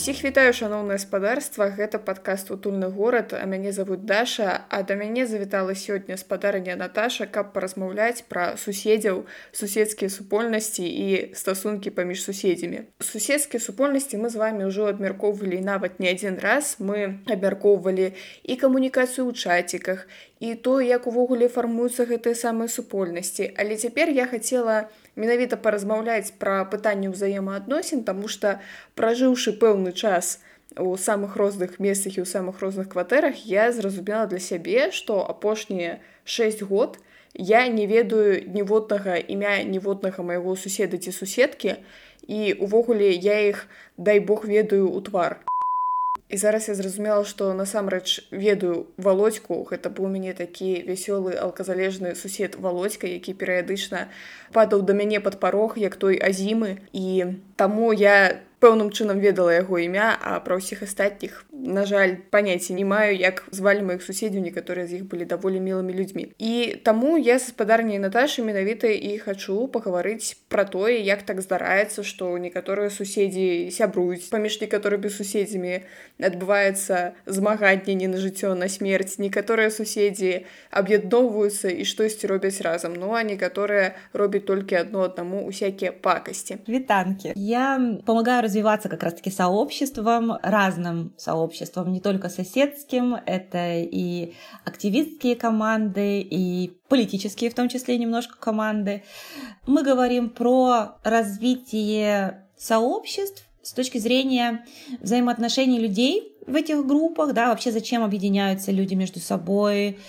Усіх вітаю шаноўнае спадарства гэта падкаст утульны горад а мяне зовут Даша а да мяне завітала сёння спадарня Наташа каб паразмаўляць пра суседзяў суседскія супольнасці і стасункі паміж суседзямі суседскія супольнасці мы з вами ўжо абмяркоўвалі нават не адзін раз мы абмяркоўвалі і камунікацыю ў чаціках і то як увогуле фармуюцца гэтыя самыя супольнасці але цяпер я хацела менавіта паразмаўляць пра пытанне ўзаемаадносін тому что пражыўшы пэўны час у самых розных месцах і ў самых розных кватэрах я зразумела для сябе што апошнія 6 год я не ведаю ніводнага імя ніводнага майго суседа ці суседкі і увогуле я іх дай бог ведаю ў твар І зараз я зразумела што насамрэч ведаю володьку гэта быў у мяне такі вясёлы алказалежны сусед володька які перыядычна падаў да мяне пад парог як той азімы і таму я пэўным чынам ведала яго імя а пра ўсіх астатніх на жаль паняцці не маю як звалі маіх суседзяў некаторыя з іх былі даволі мілымі людзьмі і таму я з спадарняй Наташы менавіта і хачу пагаварыць пра тое як так здараецца што некаторыя суседзі сябруюць паміж некаторымі суседзямі адбываецца змаганне не на жыццё на смерць некаторыя суседзі аб'ядноўваюцца і штосьці робяць разам ну а некаторыя робяць толькі адно аднаму усякія пакасці вітанкі я помогаю развиваться как раз-таки сообществом, разным сообществом, не только соседским, это и активистские команды, и политические в том числе немножко команды. Мы говорим про развитие сообществ с точки зрения взаимоотношений людей в этих группах, да, вообще зачем объединяются люди между собой,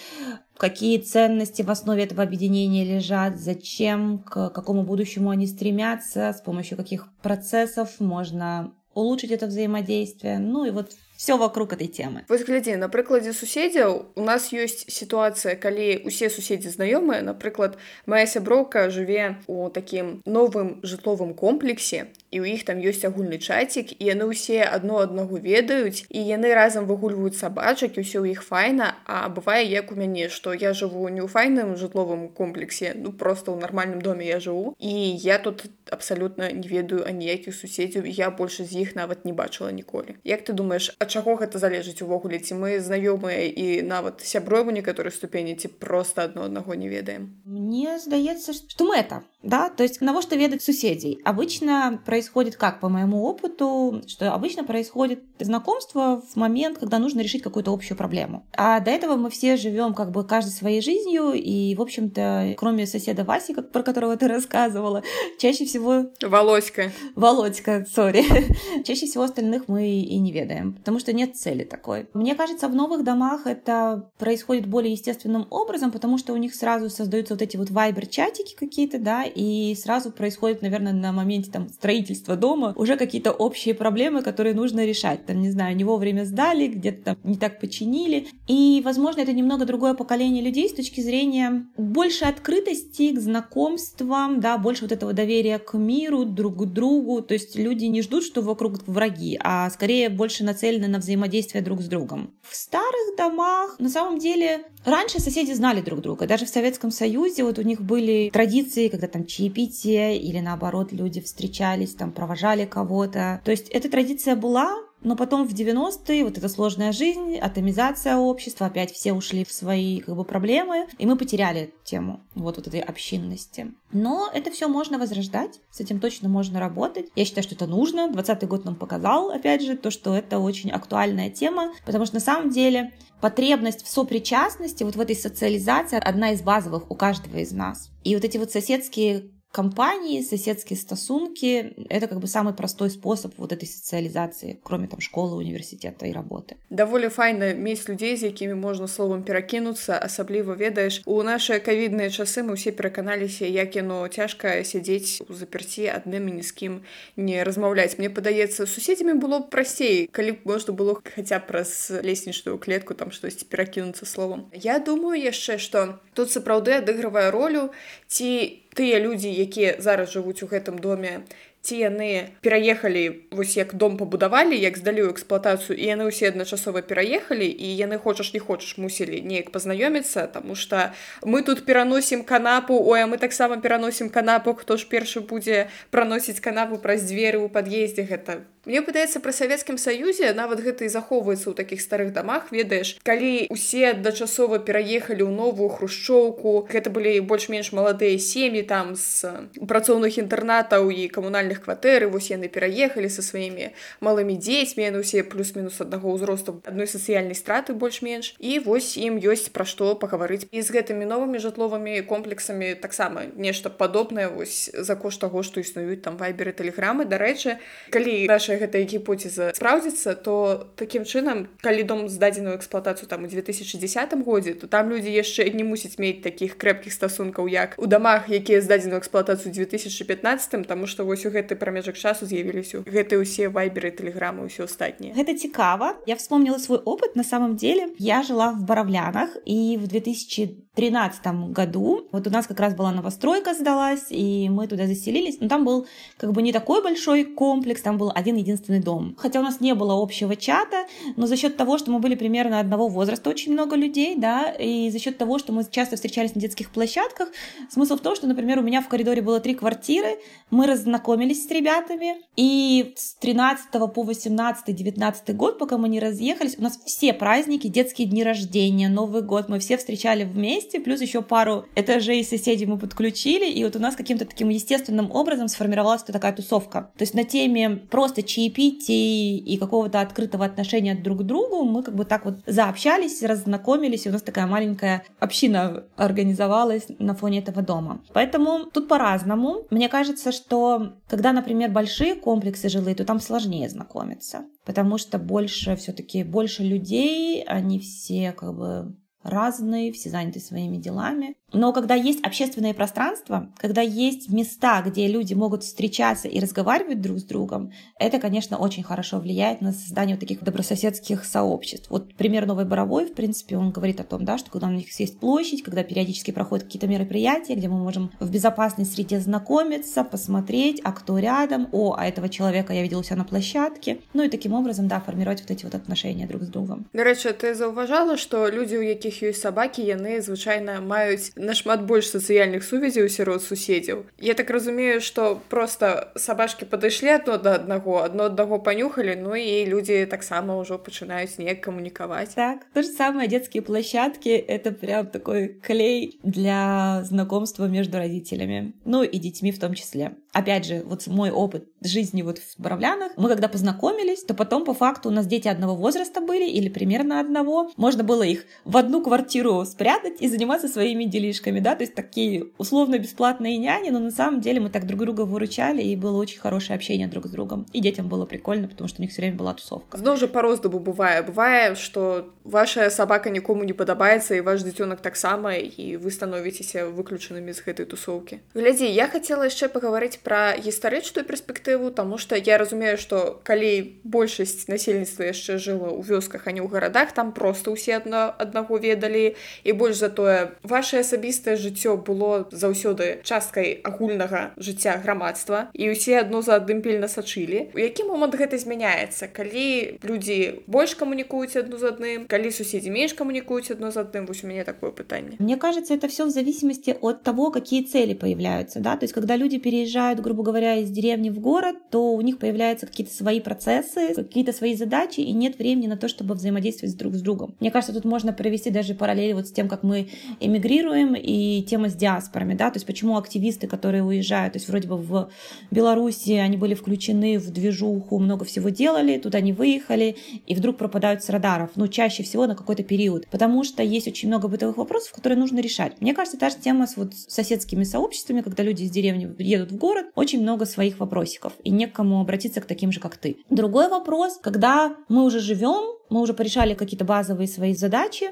какие ценности в основе этого объединения лежат, зачем, к какому будущему они стремятся, с помощью каких процессов можно улучшить это взаимодействие. Ну и вот все вокруг этой темы вот глядзі на прыкладзе суседзяў у нас ёсць сітуацыя калі усе суседзі знаёмыя напрыклад моя сяброўка жыве у такім новым жытловым комплексе і у іх там ёсць агульны чацік і яны ўсе адно аднаго ведаюць і яны разам выгульваюць сабачак і ўсё ў іх файна а бывае як у мяне што я жыву не ў файным жытловым комплексе ну просто ў нармальным доме я жыву і я тут абсалютна не ведаю аніякіх суседзяў я больше з іх нават не бачыла ніколі як ты думаешь а чаго гэта залежыць увогуле ці мы знаёмыя і нават сяброву некаторай ступені ці просто адно аднаго не ведаем мне здаецца что мы это да то есть навошта ведаць суседзей обычно происходит как по моему опыту что обычно происходит знакомство в момент когда нужно решить какую-то общую проблему а до этого мы все живем как бы каждой своей жизнью и в общем-то кроме соседа Васи как про которого ты рассказывала чаще всего володька володька сори чаще всего остальных мы и не ведаем потому что нет цели такой. Мне кажется, в новых домах это происходит более естественным образом, потому что у них сразу создаются вот эти вот вайбер-чатики какие-то, да, и сразу происходит, наверное, на моменте там строительства дома уже какие-то общие проблемы, которые нужно решать. Там, не знаю, не вовремя сдали, где-то там не так починили. И, возможно, это немного другое поколение людей с точки зрения больше открытости к знакомствам, да, больше вот этого доверия к миру, друг к другу. То есть люди не ждут, что вокруг враги, а скорее больше нацелены на взаимодействие друг с другом. В старых домах, на самом деле, раньше соседи знали друг друга. Даже в Советском Союзе вот у них были традиции, когда там чаепитие или наоборот люди встречались, там провожали кого-то. То есть эта традиция была, но потом в 90-е вот эта сложная жизнь, атомизация общества, опять все ушли в свои как бы проблемы, и мы потеряли тему вот, вот этой общинности. Но это все можно возрождать, с этим точно можно работать. Я считаю, что это нужно. 20 год нам показал, опять же, то, что это очень актуальная тема, потому что на самом деле потребность в сопричастности, вот в этой социализации, одна из базовых у каждого из нас. И вот эти вот соседские компании, соседские стасунки — это как бы самый простой способ вот этой социализации, кроме там школы, университета и работы. Даволі файна мець людзей, з якімі можна словам перакінуцца, асабліва ведаеш. У нашыя кавідныя часы мы ўсе пераканаліся, як яно цяжка сядзець у заперці адным і ні з кім не размаўляць. Мне падаецца, суседзямі было б прасцей, калі б можна было хаця праз леснічную клетку там штосьці перакінуцца словам. Я думаю яшчэ, што тут сапраўды адыгрывае ролю ці тыя людзі якія зараз жывуць у гэтым доме ці яны пераехалі вось як дом пабудавалі як здалі ў эксплуатацыю і яны ўсе адначасова пераехалі і яны хочаш не хочаш мусілі неяк пазнаёміцца тому что мы тут пераносім канапу ой а мы таксама пераносім канапу хто ж першы будзе праносіць канапу праз дзверы ў пад'ездзе гэта Мне падаецца пра савецкім саюзе нават гэта і захоўваецца ў такіх старых дамах ведаеш калі усе адначасова пераехалі ў новую хрушчоўку гэта былі больш-менш маладыя сем'і там з працоўных інтэрнатаў і камунальных кватэры вось яны пераехалі са сваімі малымі дзецьмі яны усе плюс-мінус аднаго ўзросту адной сацыяльнай страты больш-менш. І вось ім ёсць пра што пагаварыць. І з гэтымі новымі жытловымі комплексамі таксама нешта падобнае вось за кошт таго што існуюць там вайберы тэлеграмы. Дарэчы калі наша наша гэтая гіпоцеза спраўдзіцца то такім чынам калі дом здадзеную эксплуатацыю там у 2010 годзе то там людзі яшчэ не мусяць мець такіх крэпкіх стасункаў як у дамах якія здадзеную эксплуатацыю 2015 тому что вось у гэты прамежак часу з'явіліся гэты ўсе вайберы тэлеграмы ўсё астатніе гэта цікава я вспомнила свой опыт на самом деле я жила в баравлянах і в 2013 году вот у нас как раз была новостройка сдалась и мы туда заселились но там был как бы не такой большой комплекс там был один единственный дом. Хотя у нас не было общего чата, но за счет того, что мы были примерно одного возраста, очень много людей, да, и за счет того, что мы часто встречались на детских площадках, смысл в том, что, например, у меня в коридоре было три квартиры, мы разнакомились с ребятами, и с 13 по 18 19 год, пока мы не разъехались, у нас все праздники, детские дни рождения, Новый год, мы все встречали вместе, плюс еще пару этажей соседей мы подключили, и вот у нас каким-то таким естественным образом сформировалась такая тусовка. То есть на теме просто чаепитий и какого-то открытого отношения друг к другу, мы как бы так вот заобщались, разнакомились, и у нас такая маленькая община организовалась на фоне этого дома. Поэтому тут по-разному. Мне кажется, что когда, например, большие комплексы жилые, то там сложнее знакомиться, потому что больше все-таки больше людей, они все как бы разные, все заняты своими делами. Но когда есть общественное пространство, когда есть места, где люди могут встречаться и разговаривать друг с другом, это, конечно, очень хорошо влияет на создание вот таких добрососедских сообществ. Вот пример Новой Боровой, в принципе, он говорит о том, да, что когда у них есть площадь, когда периодически проходят какие-то мероприятия, где мы можем в безопасной среде знакомиться, посмотреть, а кто рядом, о, а этого человека я видела у себя на площадке. Ну и таким образом, да, формировать вот эти вот отношения друг с другом. До речі, ты зауважала, что люди, у яких есть собаки, яны звычайно маюць нашмат больш сацыяльных сувязяў сярод суседзяў я так разумею что просто сабачки падышлі адно да аднаго адно аднаго панюхалі ну і людзі таксама ўжо пачынаюць неяк камунікаваць так то же самое детские площадки это прям такой клей для знакомства между родителями ну и детьми в том числе опять же вот мой опыт жизни вот в Боровлянах мы когда познакомились то потом по факту у нас дети одного возраста были или примерно одного можно было их в одну квартиру спрятать и заниматься своими делишками мальчишками, да, то есть такие условно-бесплатные няни, но на самом деле мы так друг друга выручали, и было очень хорошее общение друг с другом. И детям было прикольно, потому что у них все время была тусовка. Зноў же по-роздабу бывае. Бывае, што ваша сабака нікому не падабаецца, і ваш дзіцёнак таксама, і вы становіцеся выключанымі з гэтай тусоўкі. Глядзі, я хацела яшчэ пагаварыць пра гістарычную перспектыву, Таму што я разумею, што калі большасць насельніцтва яшчэ жыла ў вёсках, а не ў гарадах, там проста ўсе адна аднаго ведалі і больш за тое ваше асабі асабістае жыццё было заўсёды часткай агульнага жыцця грамадства і ўсе адно за адным пільна сачылі. У які момант гэта змяняецца? Калі людзі больш камунікуюць адну з адным калі суседзі менш камунікуюць адно з адным? Вось у мяне такое пытанне. Мне кажется это все в зависимости от того какие цели появляются да? То есть когда люди переезжают грубо говоря из деревни в город то у них появляются какие-то свои процессы какие-то свои задачи и нет времени на то чтобы взаимодействовать друг с другом. Мне кажется тут можно провести даже параллель вот с тем как мы эмигрируем и тема с диаспорами, да, то есть почему активисты, которые уезжают, то есть вроде бы в Беларуси они были включены в движуху, много всего делали, туда не выехали, и вдруг пропадают с радаров, ну, чаще всего на какой-то период, потому что есть очень много бытовых вопросов, которые нужно решать. Мне кажется, та же тема с вот соседскими сообществами, когда люди из деревни едут в город, очень много своих вопросиков, и некому обратиться к таким же, как ты. Другой вопрос, когда мы уже живем, мы уже порешали какие-то базовые свои задачи,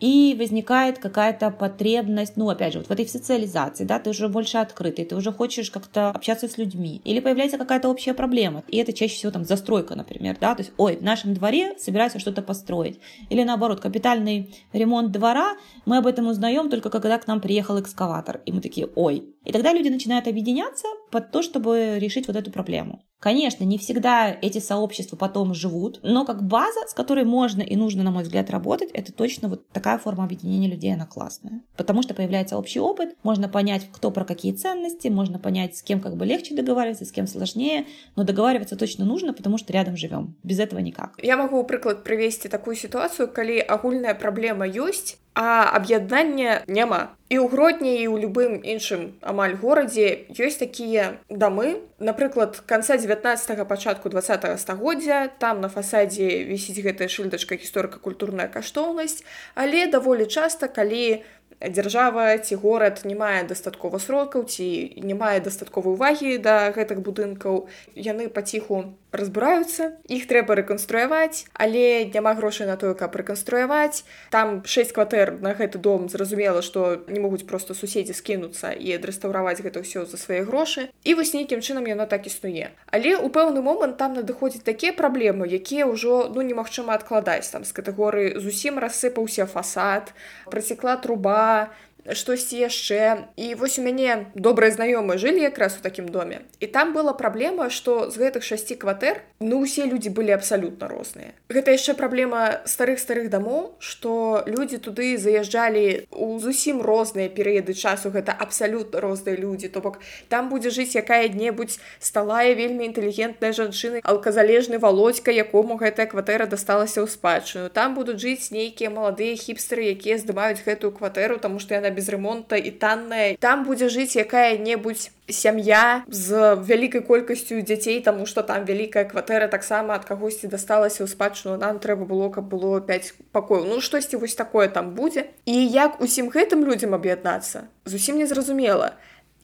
и возникает какая-то потребность, ну, опять же, вот в этой социализации, да, ты уже больше открытый, ты уже хочешь как-то общаться с людьми, или появляется какая-то общая проблема, и это чаще всего там застройка, например, да, то есть, ой, в нашем дворе собираются что-то построить, или наоборот, капитальный ремонт двора, мы об этом узнаем только когда к нам приехал экскаватор, и мы такие, ой, И тогда люди начинают объединяться под то, чтобы решить вот эту проблему. Конечно, не всегда эти сообщества потом живут, но как база, с которой можно и нужно, на мой взгляд, работать, это точно вот такая форма объединения людей, она классная. Потому что появляется общий опыт, можно понять, кто про какие ценности, можно понять, с кем как бы легче договариваться, с кем сложнее, но договариваться точно нужно, потому что рядом живем. Без этого никак. Я могу, прыклад, привести такую ситуацию, калі агульная праблема ёсць, а аб'яднання няма. І ў гродні і ў любым іншым амаль горадзе ёсць такія дамы. Напрыклад канца 19 пачатку 20 стагоддзя там на фасадзе вісіць гэтая шыльдачка гісторыка-культурная каштоўнасць. Але даволі часта калі дзяржава ці горад не мае дастаткова сродкаў ці не мае дастатковай увагі да гэтых будынкаў яны паціху разбураюцца іх трэба рэканструяваць але няма грошай на тое каб рэканструяваць. Там 6 кватэр на гэты дом зразумела што не могуць просто суседзі скінуцца і адрэстаўраваць гэта ўсё за свае грошы. І вось нейкім чынам яно так існуе. Але у пэўны момант там надыходзяць такія праблемы якія ўжо ну немагчыма адкладаць. Там з катэгорыі зусім рассыпаўся фасад працекла труба штосьці яшчэ і вось у мяне добрыя знаёмыя жылі якраз у такім доме. І там была праблема што з гэтых шасці кватэр ну усе людзі былі абсалютна розныя. Гэта яшчэ праблема старых старых дамоў што людзі туды заязджалі у зусім розныя перыяды часу. Гэта абсалютна розныя людзі. То бок там будзе жыць якая-небудзь сталая вельмі інтэлігентная жанчыны алказалежны володька якому гэтая кватэра дасталася ў спадчыну. Там будуць жыць нейкія маладыя хіпстеры якія здымаюць гэтую кватэру таму што яна без ремонта і танная там будзе жыць якая-небудзь сям'я з вялікай колькасцю дзяцей таму што там вялікая кватэра таксама ад кагосьці дасталася ў спадчыну нам трэба было каб было 5 пакояў ну штосьці вось такое там будзе і як усім гэтым людзям аб'яднацца зусім незразумела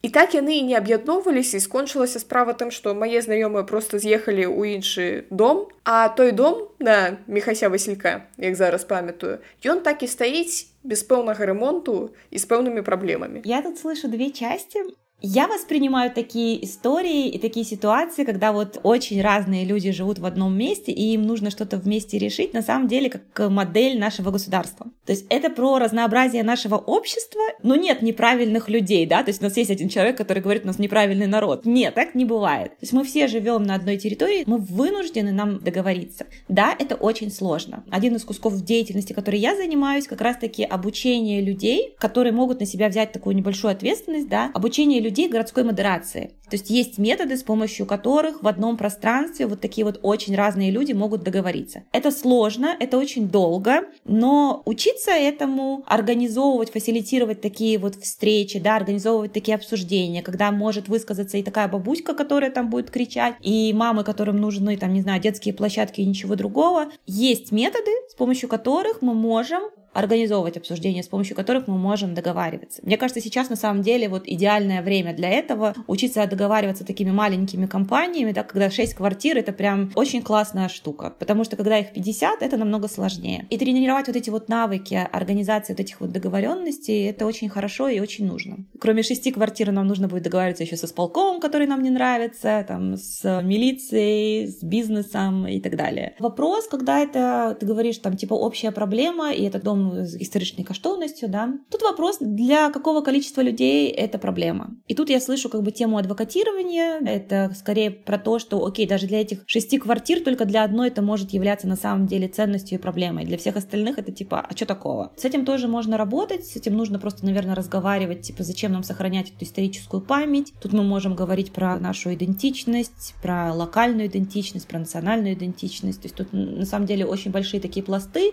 і так яны і не аб'ядноўваліся і скончылася справа тым што мае знаёмыя просто з'ехалі ў іншы дом а той дом на мехася василька як зараз памятаю ён так і стаіць без пэўнага ремонту і з пэўнымі праблемамі я тут слышу две части Я воспринимаю такие истории и такие ситуации, когда вот очень разные люди живут в одном месте, и им нужно что-то вместе решить, на самом деле, как модель нашего государства. То есть это про разнообразие нашего общества, но нет неправильных людей, да, то есть у нас есть один человек, который говорит, у нас неправильный народ. Нет, так не бывает. То есть мы все живем на одной территории, мы вынуждены нам договориться. Да, это очень сложно. Один из кусков деятельности, которой я занимаюсь, как раз-таки обучение людей, которые могут на себя взять такую небольшую ответственность, да, обучение людей городской модерации. То есть есть методы, с помощью которых в одном пространстве вот такие вот очень разные люди могут договориться. Это сложно, это очень долго, но учиться этому, организовывать, фасилитировать такие вот встречи, да, организовывать такие обсуждения, когда может высказаться и такая бабуська, которая там будет кричать, и мамы, которым нужны, там, не знаю, детские площадки и ничего другого. Есть методы, с помощью которых мы можем организовывать обсуждения, с помощью которых мы можем договариваться. Мне кажется, сейчас на самом деле вот идеальное время для этого учиться договариваться такими маленькими компаниями, да, когда 6 квартир это прям очень классная штука, потому что когда их 50, это намного сложнее. И тренировать вот эти вот навыки организации вот этих вот договоренностей, это очень хорошо и очень нужно. Кроме шести квартир нам нужно будет договариваться еще со сполком, который нам не нравится, там, с милицией, с бизнесом и так далее. Вопрос, когда это, ты говоришь, там, типа, общая проблема, и этот дом з гістарычнай каштоўнасцю да. Тут вопрос для какого количества людей это проблема? И тут я слышу как бы тему адвокатирования. Это скорее про то что окей даже для этих шести квартир только для одной это может являться на самом деле ценностью и проблемой. Для всех остальных это типа а что такого? С этим тоже можно работать с этим нужно просто наверное разговаривать типа зачем нам сохранять эту историческую память. Тут мы можем говорить про нашу идентичность про локальную идентичность про национальную идентичность. То есть тут на самом деле очень большие такие пласты.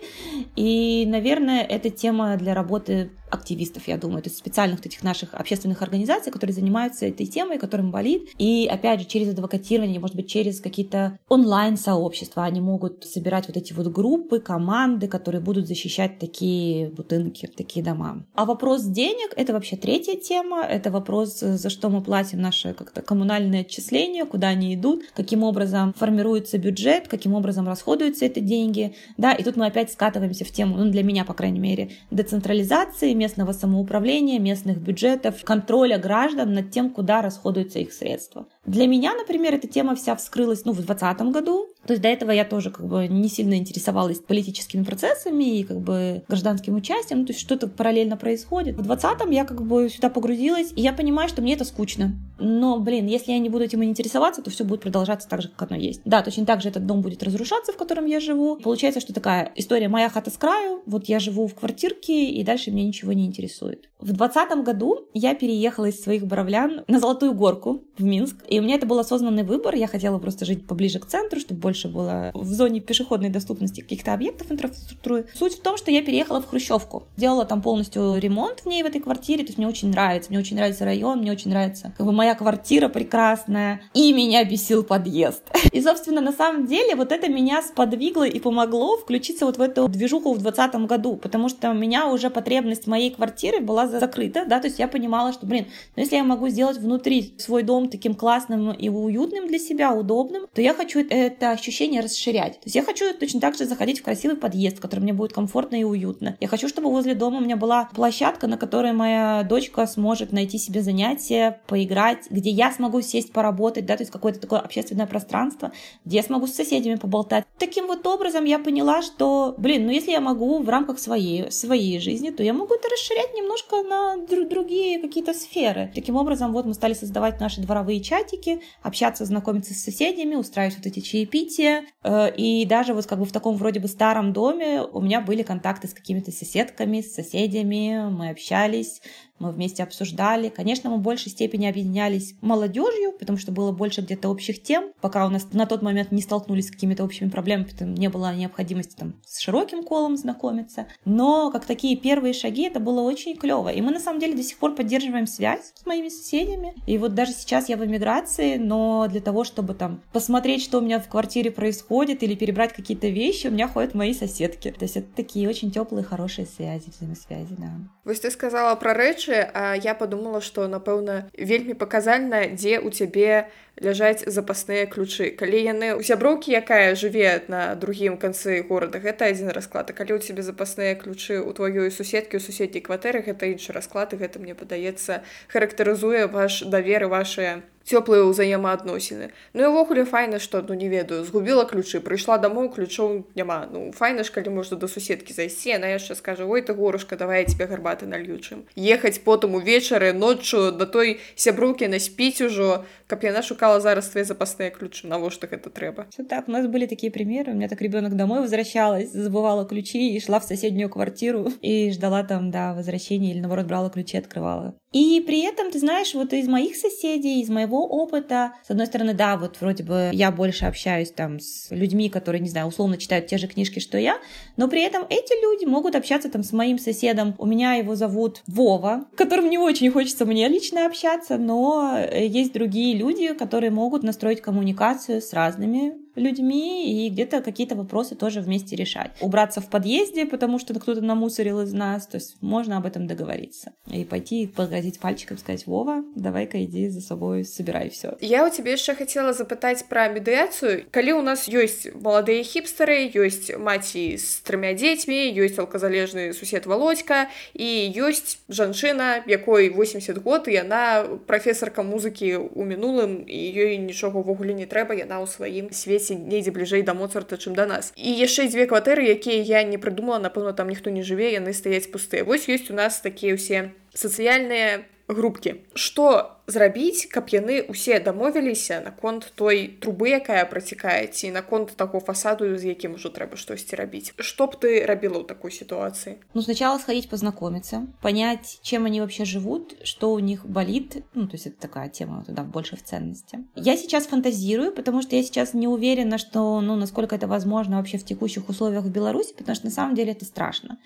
И наверное наверное, это тема для работы активистов, я думаю, то есть специальных этих наших общественных организаций, которые занимаются этой темой, которым болит. И опять же, через адвокатирование, может быть, через какие-то онлайн-сообщества они могут собирать вот эти вот группы, команды, которые будут защищать такие бутынки, такие дома. А вопрос денег — это вообще третья тема. Это вопрос, за что мы платим наши как-то коммунальные отчисления, куда они идут, каким образом формируется бюджет, каким образом расходуются эти деньги. Да, и тут мы опять скатываемся в тему, ну, для меня, по крайней мере, децентрализации, местного самоуправления, местных бюджетов, контроля граждан над тем, куда расходуются их средства. Для меня, например, эта тема вся вскрылась ну, в 2020 году. То есть до этого я тоже как бы не сильно интересовалась политическими процессами и как бы гражданским участием, ну, то есть что-то параллельно происходит. В 2020 я как бы сюда погрузилась, и я понимаю, что мне это скучно. Но, блин, если я не буду этим интересоваться, то все будет продолжаться так же, как оно есть. Да, точно так же этот дом будет разрушаться, в котором я живу. Получается, что такая история «моя хата с краю», вот я живу в квартирке, и дальше мне ничего не интересует. В 2020 году я переехала из своих Боровлян на Золотую Горку в Минск, и у меня это был осознанный выбор. Я хотела просто жить поближе к центру, чтобы больше было в зоне пешеходной доступности каких-то объектов инфраструктуры. Суть в том, что я переехала в Хрущевку. Делала там полностью ремонт в ней, в этой квартире, то есть мне очень нравится. Мне очень нравится район, мне очень нравится как бы моя квартира прекрасная. И меня бесил подъезд. И, собственно, на самом деле вот это меня сподвигло и помогло включиться вот в эту движуху в 2020 году, потому что у меня уже потребность моей квартиры была закрыта, да, то есть я понимала, что, блин, ну если я могу сделать внутри свой дом таким классным и уютным для себя, удобным, то я хочу это ощущение расширять. То есть я хочу точно так же заходить в красивый подъезд, в котором мне будет комфортно и уютно. Я хочу, чтобы возле дома у меня была площадка, на которой моя дочка сможет найти себе занятия, поиграть, где я смогу сесть поработать, да, то есть какое-то такое общественное пространство, где я смогу с соседями поболтать. Таким вот образом я поняла, что, блин, ну если я могу в рамках своей, своей жизни, то я могу это расширять немножко на друг другие какие-то сферы. Таким образом, вот мы стали создавать наши дворовые чатики, общаться, знакомиться с соседями, устраивать вот эти чаепития. Э, и даже вот как бы в таком вроде бы старом доме у меня были контакты с какими-то соседками, с соседями, мы общались, мы вместе обсуждали. Конечно, мы в большей степени объединялись молодежью, потому что было больше где-то общих тем, пока у нас на тот момент не столкнулись с какими-то общими проблемами, потому не было необходимости там с широким колом знакомиться. Но как такие первые шаги, это было очень клево. И мы на самом деле до сих пор поддерживаем связь с моими соседями. И вот даже сейчас я в эмиграции, но для того, чтобы там посмотреть, что у меня в квартире происходит или перебрать какие-то вещи, у меня ходят мои соседки. То есть это такие очень теплые, хорошие связи, взаимосвязи, да. Вось ты сказала про рэчы рэчы а я подумала что напэўна вельмі паказальна дзе у цябе ляжаць запасныя ключы. Калі яны у сяброўкі якая жыве на другім канцы горада гэта адзін расклад. А калі у цябе запасныя ключы у тваёй суседкі у суседняй кватэры гэта іншы расклад і гэта мне падаецца характарызуе ваш даверы ваши цёплыя ўзаемаадносіны Ну і ўвогуле файна што ну не ведаю згубіла ключы прыйшла дамоў ключоў няма ну файна ж калі можна да суседкі зайсці она яшчэ скажа ой ты горушка давай тебе гарбаты нальючым ехаць потым увечары ноччу да той сяброўкі наспіць ужо каб яна шукала зараз твои запасныя ключы навошта гэта трэба Все так у нас были такие примеры у меня так ребенок домой возвращалась забывала ключи и шла в соседнюю квартиру и ждала там да возвращения или наоборот брала ключи открывала и при этом ты знаешь вот из моих соседей из моего моего опыта, с одной стороны, да, вот вроде бы я больше общаюсь там с людьми, которые, не знаю, условно читают те же книжки, что я, но при этом эти люди могут общаться там с моим соседом. У меня его зовут Вова, которым не очень хочется мне лично общаться, но есть другие люди, которые могут настроить коммуникацию с разными людьми и где-то какие-то вопросы тоже вместе решать. Убраться в подъезде, потому что кто-то намусорил из нас, то есть можно об этом договориться. И пойти погрозить пальчиком, сказать, Вова, давай-ка иди за собой, собирай все. Я у тебя еще хотела запытать про медиацию. Коли у нас есть молодые хипстеры, есть маці с тремя детьми, есть алкозалежный сусед Володька, и есть жанчына, якой 80 год, и она профессорка музыки у мінулым, і ёй нічога ўвогуле не трэба, яна ў сваім свеце дзесьці недзе бліжэй да моцарта чым да нас і яшчэ дзве кватэры якія я не прыдумала напэўна там ніхто не жыве яны стаяць пустыя вось ёсць у нас такія ўсе сацыяльныя групкі что зрабіць каб яны усе дамовіліся наконт той трубы якая працікае ці наконт таго фасаду з якім ужо трэба штосьці рабіць что б ты рабіла ў такой ситуации ну сначала сходить познакомиться понять чем они вообще живут что у них болит ну то есть это такая тема туда больше в ценности я сейчас фантазирую потому что я сейчас не уверена что ну насколько это возможно вообще в текущих условиях в беларуси потому что на самом деле это страшно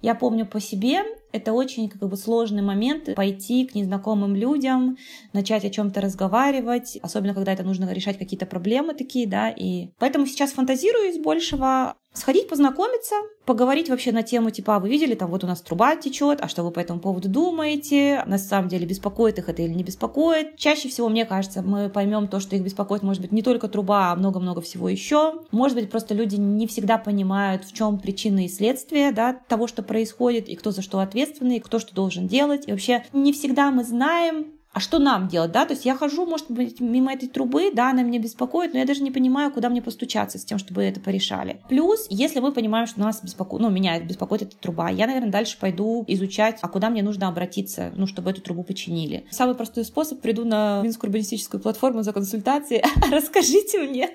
я помню по себе, это очень как бы сложный момент пойти к незнакомым людям, начать о чем-то разговаривать, особенно когда это нужно решать какие-то проблемы такие, да, и поэтому сейчас фантазирую из большего, сходить познакомиться, поговорить вообще на тему типа, а вы видели, там вот у нас труба течет, а что вы по этому поводу думаете, на самом деле беспокоит их это или не беспокоит. Чаще всего, мне кажется, мы поймем то, что их беспокоит, может быть, не только труба, а много-много всего еще. Может быть, просто люди не всегда понимают, в чем причины и следствия да, того, что происходит, и кто за что ответственный, и кто что должен делать. И вообще не всегда мы знаем, а что нам делать, да, то есть я хожу, может быть, мимо этой трубы, да, она меня беспокоит, но я даже не понимаю, куда мне постучаться с тем, чтобы это порешали. Плюс, если мы понимаем, что нас беспокоит, ну, меня беспокоит эта труба, я, наверное, дальше пойду изучать, а куда мне нужно обратиться, ну, чтобы эту трубу починили. Самый простой способ, приду на Минскую урбанистическую платформу за консультацией, расскажите мне,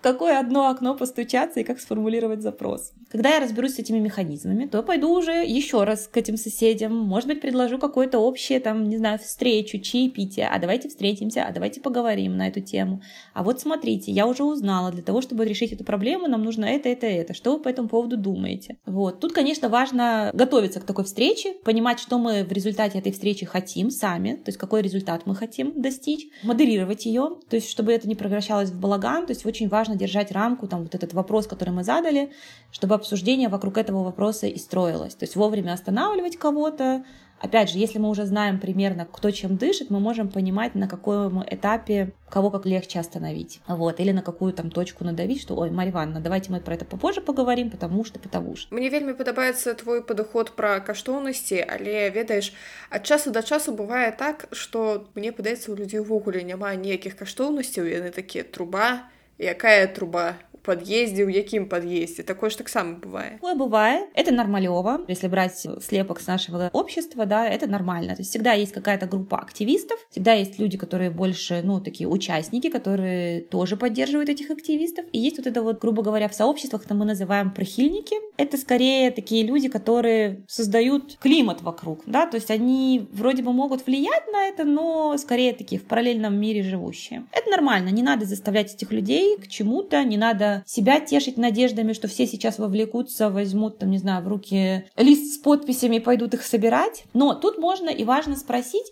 какое одно окно постучаться и как сформулировать запрос. Когда я разберусь с этими механизмами, то пойду уже еще раз к этим соседям, может быть, предложу какое-то общее, там, не знаю, встречу, чаепитие, а давайте встретимся, а давайте поговорим на эту тему. А вот смотрите, я уже узнала, для того, чтобы решить эту проблему, нам нужно это, это, это. Что вы по этому поводу думаете? Вот. Тут, конечно, важно готовиться к такой встрече, понимать, что мы в результате этой встречи хотим сами, то есть какой результат мы хотим достичь, модерировать ее, то есть чтобы это не превращалось в балаган, то есть очень важно важно держать рамку, там вот этот вопрос, который мы задали, чтобы обсуждение вокруг этого вопроса и строилось. То есть вовремя останавливать кого-то. Опять же, если мы уже знаем примерно, кто чем дышит, мы можем понимать, на каком этапе кого как легче остановить. Вот. Или на какую там точку надавить, что, ой, Марья Ивановна, давайте мы про это попозже поговорим, потому что, потому что. Мне вельмі падабаецца твой падыход пра каштоўнасці, але ведаеш, ад часу да часу бывае так, што мне падаецца, у людзей увогуле няма ніякіх каштоўнасцяў, яны такія труба, якая труба подъезде, у якім подъезде. Такое же так само бывает. Такое бывает. Это нормалево. Если брать слепок с нашего общества, да, это нормально. То есть всегда есть какая-то группа активистов, всегда есть люди, которые больше, ну, такие участники, которые тоже поддерживают этих активистов. И есть вот это вот, грубо говоря, в сообществах, это мы называем прихильники. Это скорее такие люди, которые создают климат вокруг, да, то есть они вроде бы могут влиять на это, но скорее такие в параллельном мире живущие. Это нормально, не надо заставлять этих людей к чему-то, не надо себя тешить надеждами, что все сейчас вовлекутся, возьмут, там, не знаю, в руки лист с подписями и пойдут их собирать. Но тут можно и важно спросить,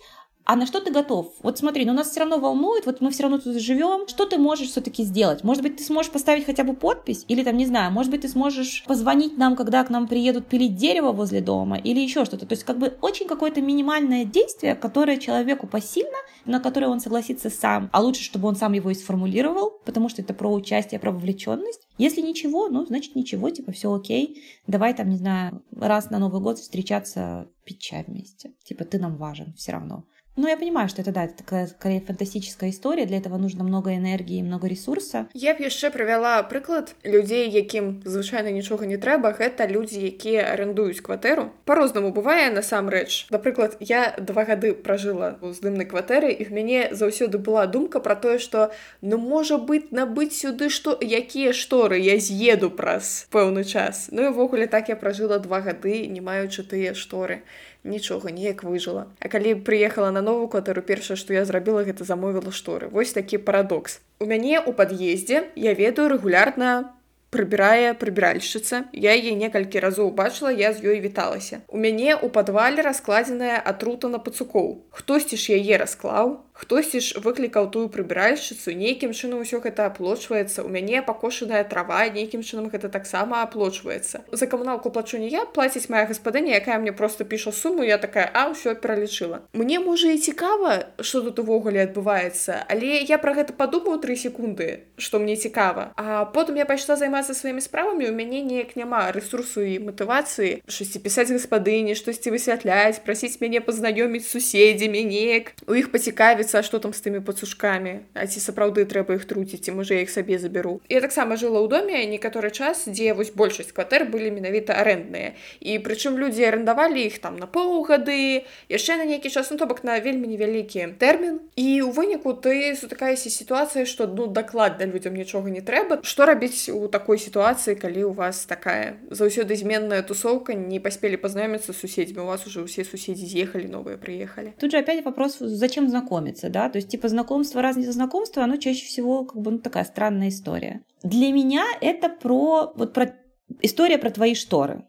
а на что ты готов? Вот смотри, ну нас все равно волнует, вот мы все равно тут живем. Что ты можешь все-таки сделать? Может быть, ты сможешь поставить хотя бы подпись? Или там, не знаю, может быть, ты сможешь позвонить нам, когда к нам приедут пилить дерево возле дома? Или еще что-то. То есть как бы очень какое-то минимальное действие, которое человеку посильно, на которое он согласится сам. А лучше, чтобы он сам его и сформулировал, потому что это про участие, про вовлеченность. Если ничего, ну, значит ничего, типа все окей. Давай там, не знаю, раз на Новый год встречаться, пить чай вместе. Типа ты нам важен все равно. Ну, я понимаю, что это, да, это такая, скорее, фантастическая история, для этого нужно много энергии, много ресурса. Я б яшчэ правяла прыклад людзей, якім звычайна нічога не трэба, гэта людзі, якія арендуюць кватэру. Па-рознаму бывае насамрэч. Напрыклад, я два гады пражыла ў здымнай кватэры і в мяне заўсёды была думка пра тое, што ну можа быць набыць сюды што якія шторы я з'еду праз пэўны час. Ну і ўвогуле так я пражыла два гады, не маючы тыя шторы Нічога неяк выжыла. А калі прыехала на новую кватэру першае што я зрабіла гэта замовіла шторы. Вось такі парадокс. У мяне у пад'ездзе я ведаю рэгулярна прыбірае прыбіральшчыца. Я яе некалькі разоў бачыла я з ёй віталася. У мяне у падвале раскладзеная атрута на пацукоў. Хтосьці ж яе расклаў хтосьці ж выклікаў тую прыбіральшчыцу нейкім чынам усё гэта аплочваецца у мяне пакошаная трава нейкім чынам гэта таксама аплочваецца за камуналку плачу не я плаціць моя гаспадыня якая мне просто піша суму я такая а ўсё пералічыла мне можа і цікава что тут увогуле адбываецца але я про гэта падумаю три секунды что мне цікава а потым я пайшла займацца сваімі справамі у мяне неяк няма ресурсу і матывацыі штосьці пісаць гаспадыні штосьці высвятляць прасіць мяне пазнаёміць суседзямі неяк у іх пацікавіць даведацца што там з тымі пацушкамі а ці сапраўды трэба іх труціць ці можа я іх сабе забяру я таксама жыла ў доме некаторы час дзе вось большасць кватэр былі менавіта арэндныя і прычым людзі арендавалі іх там на паўгады яшчэ на нейкі час ну то бок на вельмі невялікі тэрмін і у выніку ты сутыкаешся сітуацыя што ну дакладна людзям нічога не трэба што рабіць у такой сітуацыі калі у вас такая заўсёды зменная тусовка не паспелі пазнаёміцца суседзьмі у вас уже ўсе суседзі з'ехалі новыя прыехалі тут же опять вопрос зачем знакомиться Нравится, да, то есть типа знакомство, разница знакомства, оно чаще всего как бы ну, такая странная история. Для меня это про вот про история про твои шторы.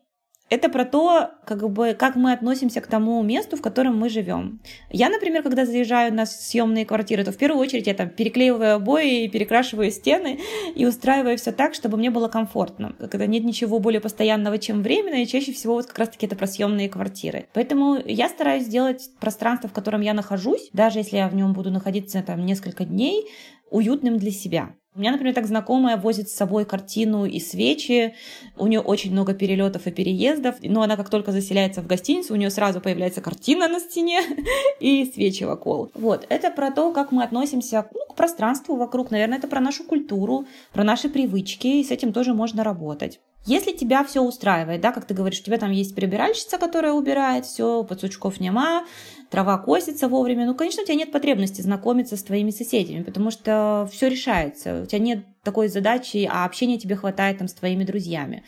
Это про то, как бы, как мы относимся к тому месту, в котором мы живем. Я, например, когда заезжаю на съемные квартиры, то в первую очередь я там переклеиваю обои, перекрашиваю стены и устраиваю все так, чтобы мне было комфортно. Когда нет ничего более постоянного, чем временно, и чаще всего вот как раз-таки это про съемные квартиры. Поэтому я стараюсь сделать пространство, в котором я нахожусь, даже если я в нем буду находиться там несколько дней, уютным для себя. У меня, например, так знакомая возит с собой картину и свечи. У нее очень много перелетов и переездов. Но она как только заселяется в гостиницу, у нее сразу появляется картина на стене и свечи вокруг. Вот. Это про то, как мы относимся ну, к пространству вокруг. Наверное, это про нашу культуру, про наши привычки. И с этим тоже можно работать. Если тебя все устраивает, да, как ты говоришь, у тебя там есть прибиральщица, которая убирает все, подсучков нема, трава косится вовремя, ну, конечно, у тебя нет потребности знакомиться с твоими соседями, потому что все решается. У тебя нет такой задачи, а общения тебе хватает там с твоими друзьями.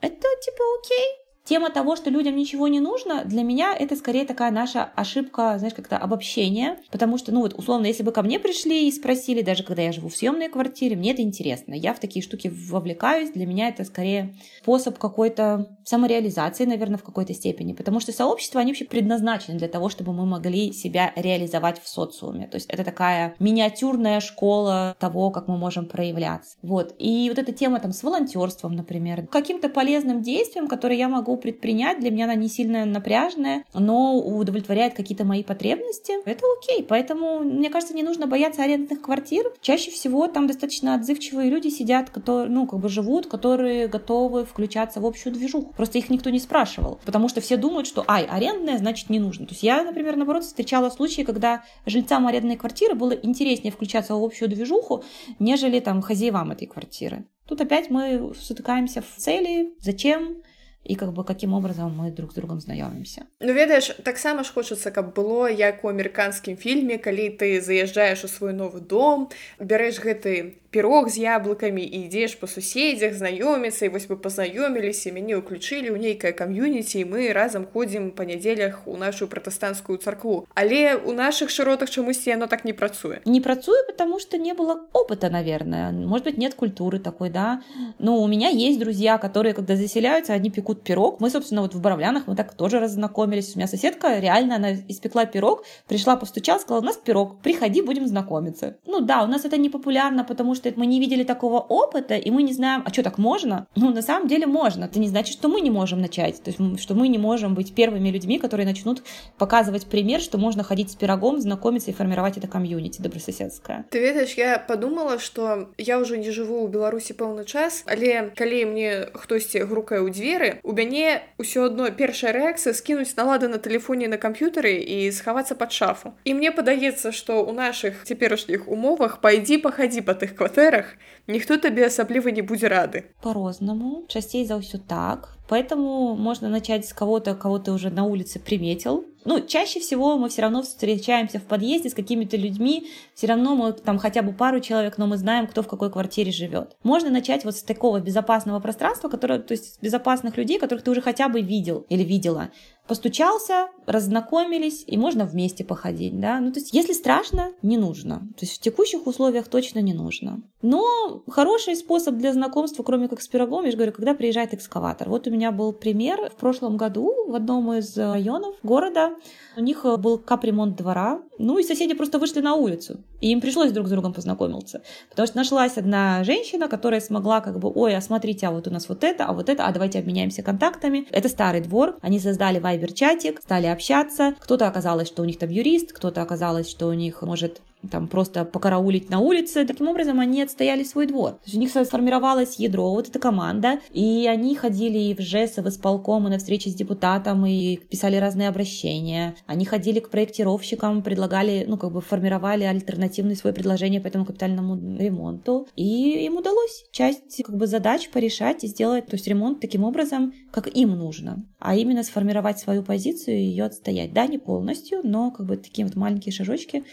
Это типа окей, Тема того, что людям ничего не нужно, для меня это скорее такая наша ошибка, знаешь, как-то обобщение, потому что, ну вот, условно, если бы ко мне пришли и спросили, даже когда я живу в съемной квартире, мне это интересно, я в такие штуки вовлекаюсь, для меня это скорее способ какой-то самореализации, наверное, в какой-то степени, потому что сообщества, они вообще предназначены для того, чтобы мы могли себя реализовать в социуме, то есть это такая миниатюрная школа того, как мы можем проявляться. Вот, и вот эта тема там с волонтерством, например, каким-то полезным действием, которое я могу предпринять. Для меня она не сильно напряжная, но удовлетворяет какие-то мои потребности. Это окей. Поэтому, мне кажется, не нужно бояться арендных квартир. Чаще всего там достаточно отзывчивые люди сидят, которые, ну, как бы живут, которые готовы включаться в общую движуху. Просто их никто не спрашивал. Потому что все думают, что, ай, арендная, значит, не нужно. То есть я, например, наоборот, встречала случаи, когда жильцам арендной квартиры было интереснее включаться в общую движуху, нежели там хозяевам этой квартиры. Тут опять мы сутыкаемся в цели, зачем, і как бы каким образом мы друг з другом знаёмімся Ну ведаеш таксама ж хочацца каб было як у амерыканскім фільме калі ты заязджаеш у свой новы дом бярэш гэты пирог з яблыкамі і ідзеш па суседзях знаёміцца і вось вы пазнаёміліся мяне ўключылі ў нейкае кам'юніці мы разам ходзім па нядзелях у нашу пратэстанцкую царкву але у наших шыротах чамусьці яно так не працуе не працуе потому что не было опыта наверное может быть нет культуры такой да но у меня есть друзья которые когда заселяются они пекут пирог мы собственно вот в Боровлянах мы так тоже раззнакомились у меня соседка реально она испекла пирог пришла постучала сказала у нас пирог приходи будем знакомиться ну да у нас это не популярно потому что что мы не видели такого опыта, и мы не знаем, а что так можно? Ну, на самом деле можно. Это не значит, что мы не можем начать. То есть, что мы не можем быть первыми людьми, которые начнут показывать пример, что можно ходить с пирогом, знакомиться и формировать это комьюнити добрососедское. Ты ведаешь, я подумала, что я уже не живу у Беларусі пэўны час, але калі мне хтосьці грукае ў дзверы, у мяне ўсё адно першая рэакцыя скінуць налады на тэлефоне на камп'ютары і схавацца пад шафу. І мне падаецца, што ў нашых цяперашніх умовах пайдзі пахадзі па тых кватэрах кватэрах ніхто табе асабліва не будзе рады по-рознаму часцей за ўсё так поэтому можно начать с кого-то кого ты уже на улице приметил ну, чаще всего мы все равно встречаемся в подъезде с какими-то людьми, все равно мы там хотя бы пару человек, но мы знаем, кто в какой квартире живет. Можно начать вот с такого безопасного пространства, которое, то есть безопасных людей, которых ты уже хотя бы видел или видела. Постучался, разнакомились, и можно вместе походить, да. Ну, то есть, если страшно, не нужно. То есть, в текущих условиях точно не нужно. Но хороший способ для знакомства, кроме как с пирогом, я же говорю, когда приезжает экскаватор. Вот у меня был пример. В прошлом году в одном из районов города у них э, был капремонт двора, ну и соседи просто вышли на улицу, и им пришлось друг с другом познакомиться, потому что нашлась одна женщина, которая смогла как бы, ой, а смотрите, а вот у нас вот это, а вот это, а давайте обменяемся контактами. Это старый двор, они создали вайбер-чатик, стали общаться, кто-то оказалось, что у них там юрист, кто-то оказалось, что у них может там просто покараулить на улице. Таким образом, они отстояли свой двор. То есть у них сформировалось ядро, вот эта команда, и они ходили и в ЖЭС, и в исполком, и на встречи с депутатом, и писали разные обращения. Они ходили к проектировщикам, предлагали, ну, как бы формировали альтернативные свои предложения по этому капитальному ремонту. И им удалось часть как бы задач порешать и сделать, то есть ремонт таким образом, как им нужно. А именно сформировать свою позицию и ее отстоять. Да, не полностью, но как бы такие вот маленькие шажочки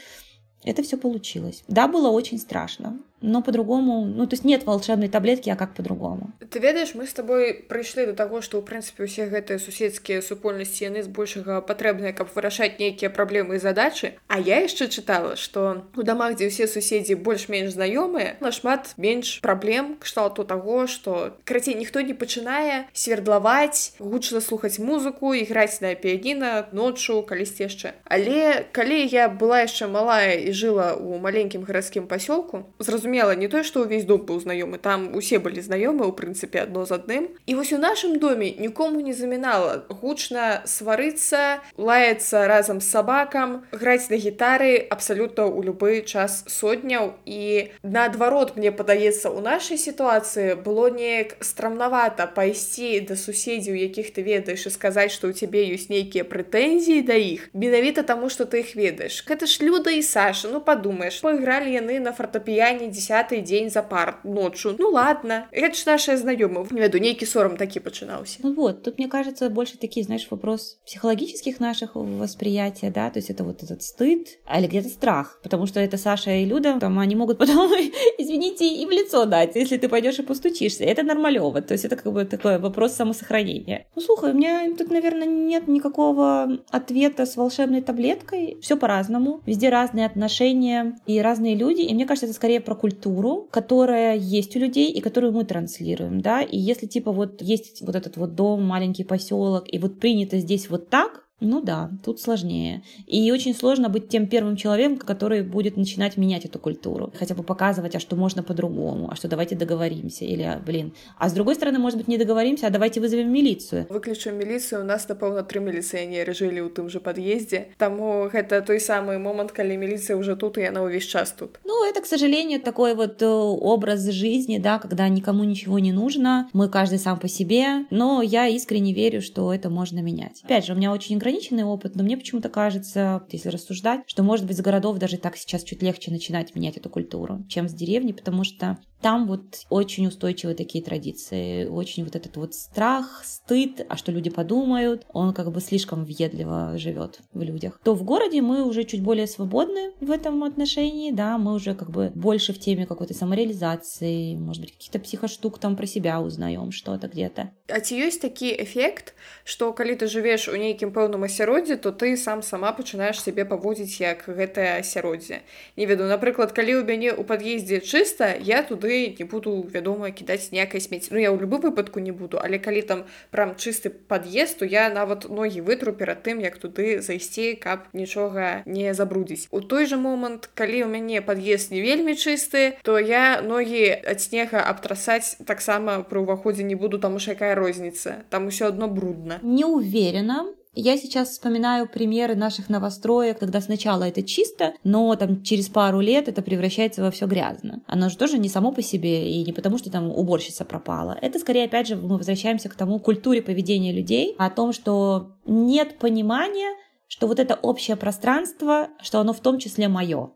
это все получилось. Да, было очень страшно но по-другому ну то есть нет волшебной таблетки а как по-другому ты ведаешь мы с тобой прыйшлі до того что у прынцыпе усе гэтыя суседскія супольнасці яны збольшага патрэбныя каб вырашаць нейкія праблемы і задачы а я яшчэ чытала что у дамах дзе ўсе суседзі больш-менш знаёмыя нашмат менш праблем кшталту того что крацей ніхто не пачынае свердлаваць гучна слухаць музыку іграць на піяніна ноччу калісьці яшчэ але калі я была яшчэ малая і жыла у маленькім гарадскім пасёлку зразумела зразумела не тое што ўвесь дом быў знаёмы там усе былі знаёмы у прынцыпе адно з адным і вось у нашым доме нікому не замінала гучна сварыцца лаяцца разам з сабакам граць на гітары абсалютна ў любы час сотняў і наадварот мне падаецца у нашай сітуацыі было неяк страмнавата пайсці да суседзяў якіх ты ведаеш і сказаць што ў цябе ёсць нейкія прэтэнзіі да іх менавіта таму што ты іх ведаеш гэта ж люда і саша ну падумаеш пайгралі яны на фортапіяне десятый дзень за пар ночу ну ладно это ж наши знаёмы не веду нейкі сорам такі пачынаўся ну вот тут мне кажется больше такие знаешь вопрос психологических наших восприятия да то есть это вот этот стыд а или где-то страх потому что это Саша и Люда там они могут потом извините и в лицо дать если ты пойдешь и постучишься это нормалево то есть это как бы такой вопрос самосохранения ну слухай у меня тут наверное нет никакого ответа с волшебной таблеткой все по-разному везде разные отношения и разные люди и мне кажется это скорее про культуру которая есть у людей и которую мы транслируем да. И если типа вот есть вот этот вот дом маленький поселок и вот принято здесь вот так ну да, тут сложнее. И очень сложно быть тем первым человеком, который будет начинать менять эту культуру. Хотя бы показывать, а что можно по-другому, а что давайте договоримся. Или, а, блин. А с другой стороны, может быть, не договоримся, а давайте вызовем милицию. Выключим милицию, у нас, напэўна, три милиционера жили у том же подъезде. Тому это той самый момент, когда милиция уже тут, и она весь час тут. Ну, это, к сожалению, такой вот э, образ жизни, да, когда никому ничего не нужно, мы каждый сам по себе, но я искренне верю, что это можно менять. Опять же, у меня очень ограниченный опыт, но мне почему-то кажется, если рассуждать, что, может быть, с городов даже так сейчас чуть легче начинать менять эту культуру, чем с деревни, потому что там вот очень устойчивые такие традиции, очень вот этот вот страх, стыд, а что люди подумают, он как бы слишком въедливо живет в людях. То в городе мы уже чуть более свободны в этом отношении, да, мы уже как бы больше в теме какой-то самореализации, может быть, каких-то психоштук там про себя узнаем что-то где-то. А ці ёсць такі эфект, што калі ты жывеш у нейкім пэўным асяроддзі, то ты сам сама пачынаеш сябе паводзіць як гэтае асяроддзе. Не веду, напрыклад, калі ў мяне ў пад'ездзе чыста, я туды не буду вядома кідаць ніякай смеці Ну я ў любы выпадку не буду але калі там прям чысты пад'езд то я нават ногі вытру перад тым як туды зайсці каб нічога не забрудзіць у той жа момант калі ў мяне пад'езд не вельмі чысты то я ногі ад снега абтрасаць таксама пры ўваходзе не буду там уж якая розніца там усё одно брудна не уверена я сейчас вспоминаю примеры наших новостроек, когда сначала это чисто, но там через пару лет это превращается во все грязно. Оно же тоже не само по себе и не потому, что там уборщица пропала. Это скорее, опять же, мы возвращаемся к тому культуре поведения людей, о том, что нет понимания, что вот это общее пространство, что оно в том числе мое.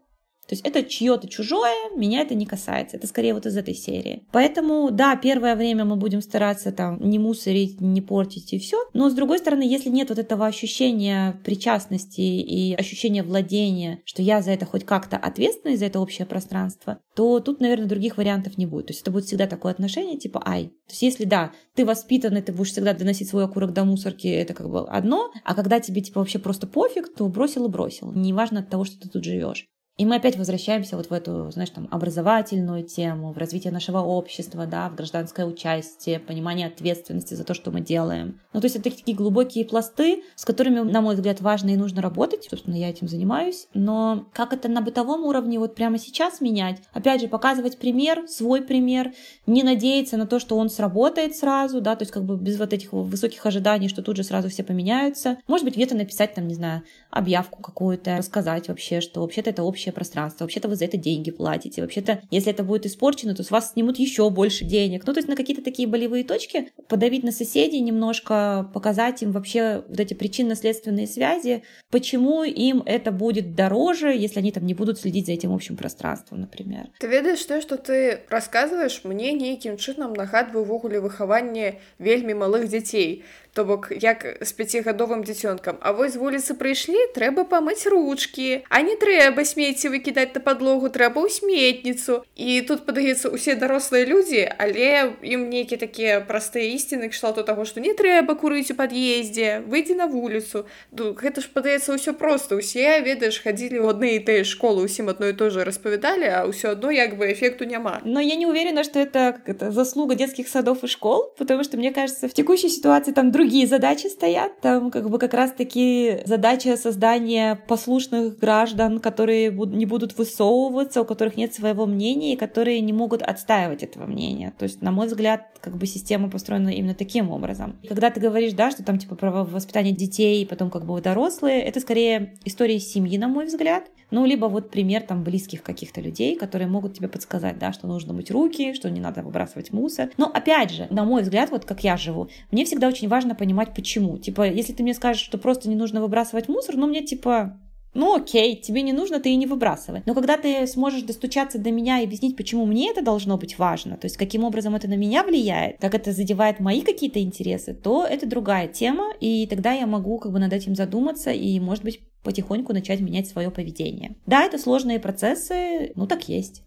То есть это чье-то чужое, меня это не касается. Это скорее вот из этой серии. Поэтому, да, первое время мы будем стараться там не мусорить, не портить и все. Но с другой стороны, если нет вот этого ощущения причастности и ощущения владения, что я за это хоть как-то ответственна за это общее пространство, то тут, наверное, других вариантов не будет. То есть это будет всегда такое отношение, типа, ай. То есть если, да, ты воспитанный, ты будешь всегда доносить свой окурок до мусорки, это как бы одно, а когда тебе, типа, вообще просто пофиг, то бросил и бросил. Неважно от того, что ты тут живешь. И мы опять возвращаемся вот в эту, знаешь, там, образовательную тему, в развитие нашего общества, да, в гражданское участие, понимание ответственности за то, что мы делаем. Ну, то есть это такие глубокие пласты, с которыми, на мой взгляд, важно и нужно работать. Собственно, я этим занимаюсь. Но как это на бытовом уровне вот прямо сейчас менять? Опять же, показывать пример, свой пример, не надеяться на то, что он сработает сразу, да, то есть как бы без вот этих высоких ожиданий, что тут же сразу все поменяются. Может быть, где-то написать там, не знаю, объявку какую-то, рассказать вообще, что вообще-то это общее общее пространство, вообще-то вы за это деньги платите, вообще-то, если это будет испорчено, то с вас снимут еще больше денег. Ну, то есть на какие-то такие болевые точки подавить на соседей немножко, показать им вообще вот эти причинно-следственные связи, почему им это будет дороже, если они там не будут следить за этим общим пространством, например. Ты ведаешь то, что ты рассказываешь, мне нейкім чынам нагадвае ўвогуле выхаванне вельмі малых дзяцей то бок як з пяцігадовым дзіцёнкам А вось з вуліцы прыйшлі трэба памыць ручки а не трэба смецці выкідаць на подлогу трэба ў сметніцу і тут падаецца усе дарослыя людзі але ім нейкі такія простыя ісціны кшталту таго што не трэба курыць у пад'ездзе выйдзі на вуліцу ну, гэта ж падаецца ўсё просто усе ведаеш хадзілі ў адны і тыя школы усім адно і то же распавядалі а ўсё адно як бы эффекту няма но я не уверена что это как это заслуга детских садов и школ потому что мне кажется в текущей ситуации там другие другие задачи стоят. Там как бы как раз-таки задача создания послушных граждан, которые будут не будут высовываться, у которых нет своего мнения, и которые не могут отстаивать этого мнения. То есть, на мой взгляд, как бы система построена именно таким образом. Когда ты говоришь, да, что там типа про воспитание детей, и потом как бы взрослые, это скорее история семьи, на мой взгляд. Ну, либо вот пример там близких каких-то людей, которые могут тебе подсказать, да, что нужно мыть руки, что не надо выбрасывать мусор. Но опять же, на мой взгляд, вот как я живу, мне всегда очень важно понимать, почему. Типа, если ты мне скажешь, что просто не нужно выбрасывать мусор, ну, мне типа, ну окей, тебе не нужно, ты и не выбрасывай. Но когда ты сможешь достучаться до меня и объяснить, почему мне это должно быть важно, то есть каким образом это на меня влияет, как это задевает мои какие-то интересы, то это другая тема, и тогда я могу как бы над этим задуматься и, может быть, потихоньку начать менять свое поведение. Да, это сложные процессы, ну так есть.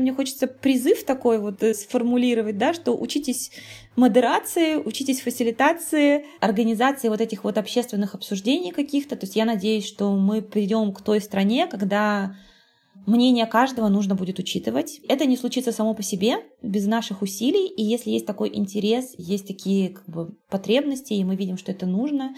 Мне хочется призыв такой вот э, сформулировать, да, что учитесь модерации, учитесь фасилитации, организации вот этих вот общественных обсуждений каких-то. То есть я надеюсь, что мы придем к той стране, когда мнение каждого нужно будет учитывать. Это не случится само по себе, без наших усилий. И если есть такой интерес, есть такие как бы, потребности, и мы видим, что это нужно,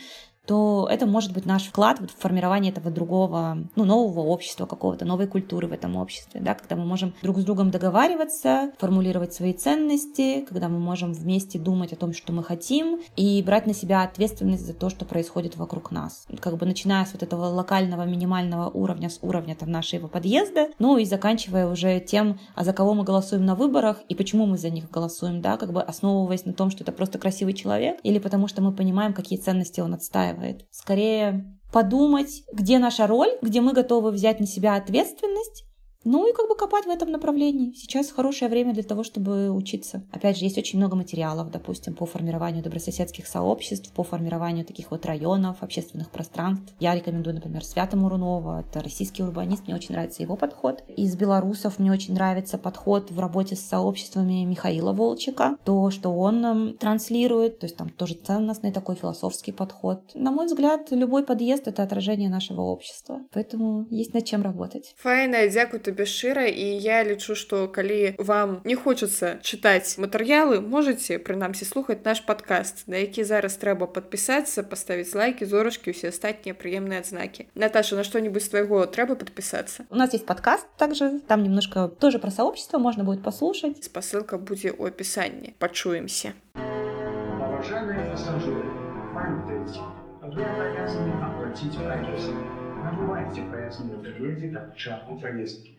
то это может быть наш вклад в формирование этого другого, ну, нового общества, какого-то новой культуры в этом обществе, да, когда мы можем друг с другом договариваться, формулировать свои ценности, когда мы можем вместе думать о том, что мы хотим, и брать на себя ответственность за то, что происходит вокруг нас. Как бы начиная с вот этого локального минимального уровня, с уровня там нашего подъезда, ну и заканчивая уже тем, а за кого мы голосуем на выборах и почему мы за них голосуем, да, как бы основываясь на том, что это просто красивый человек, или потому что мы понимаем, какие ценности он отстаивает устраивает. Скорее подумать, где наша роль, где мы готовы взять на себя ответственность ну и как бы копать в этом направлении. Сейчас хорошее время для того, чтобы учиться. Опять же, есть очень много материалов, допустим, по формированию добрососедских сообществ, по формированию таких вот районов, общественных пространств. Я рекомендую, например, Свята Мурунова, это российский урбанист, мне очень нравится его подход. Из белорусов мне очень нравится подход в работе с сообществами Михаила Волчика, то, что он эм, транслирует, то есть там тоже ценностный такой философский подход. На мой взгляд, любой подъезд — это отражение нашего общества, поэтому есть над чем работать. Файна, дякую табе шчыра і я лічу што калі вам не хочацца чытаць матэрыялы можете прынамсі слухаць наш падкаст на які зараз трэба подпісацца паставіць лайки зорачкі усе астатнія прыемныя адзнакі Наташа на что-нибудь твайго трэба подпісацца у нас есть подкаст также там немножко тоже про сообщество можно будет послушать спасылка будзе у опісанні пачуемся вы обязаны оплатить проезд. Набывайте проездные билеты от участку поездки.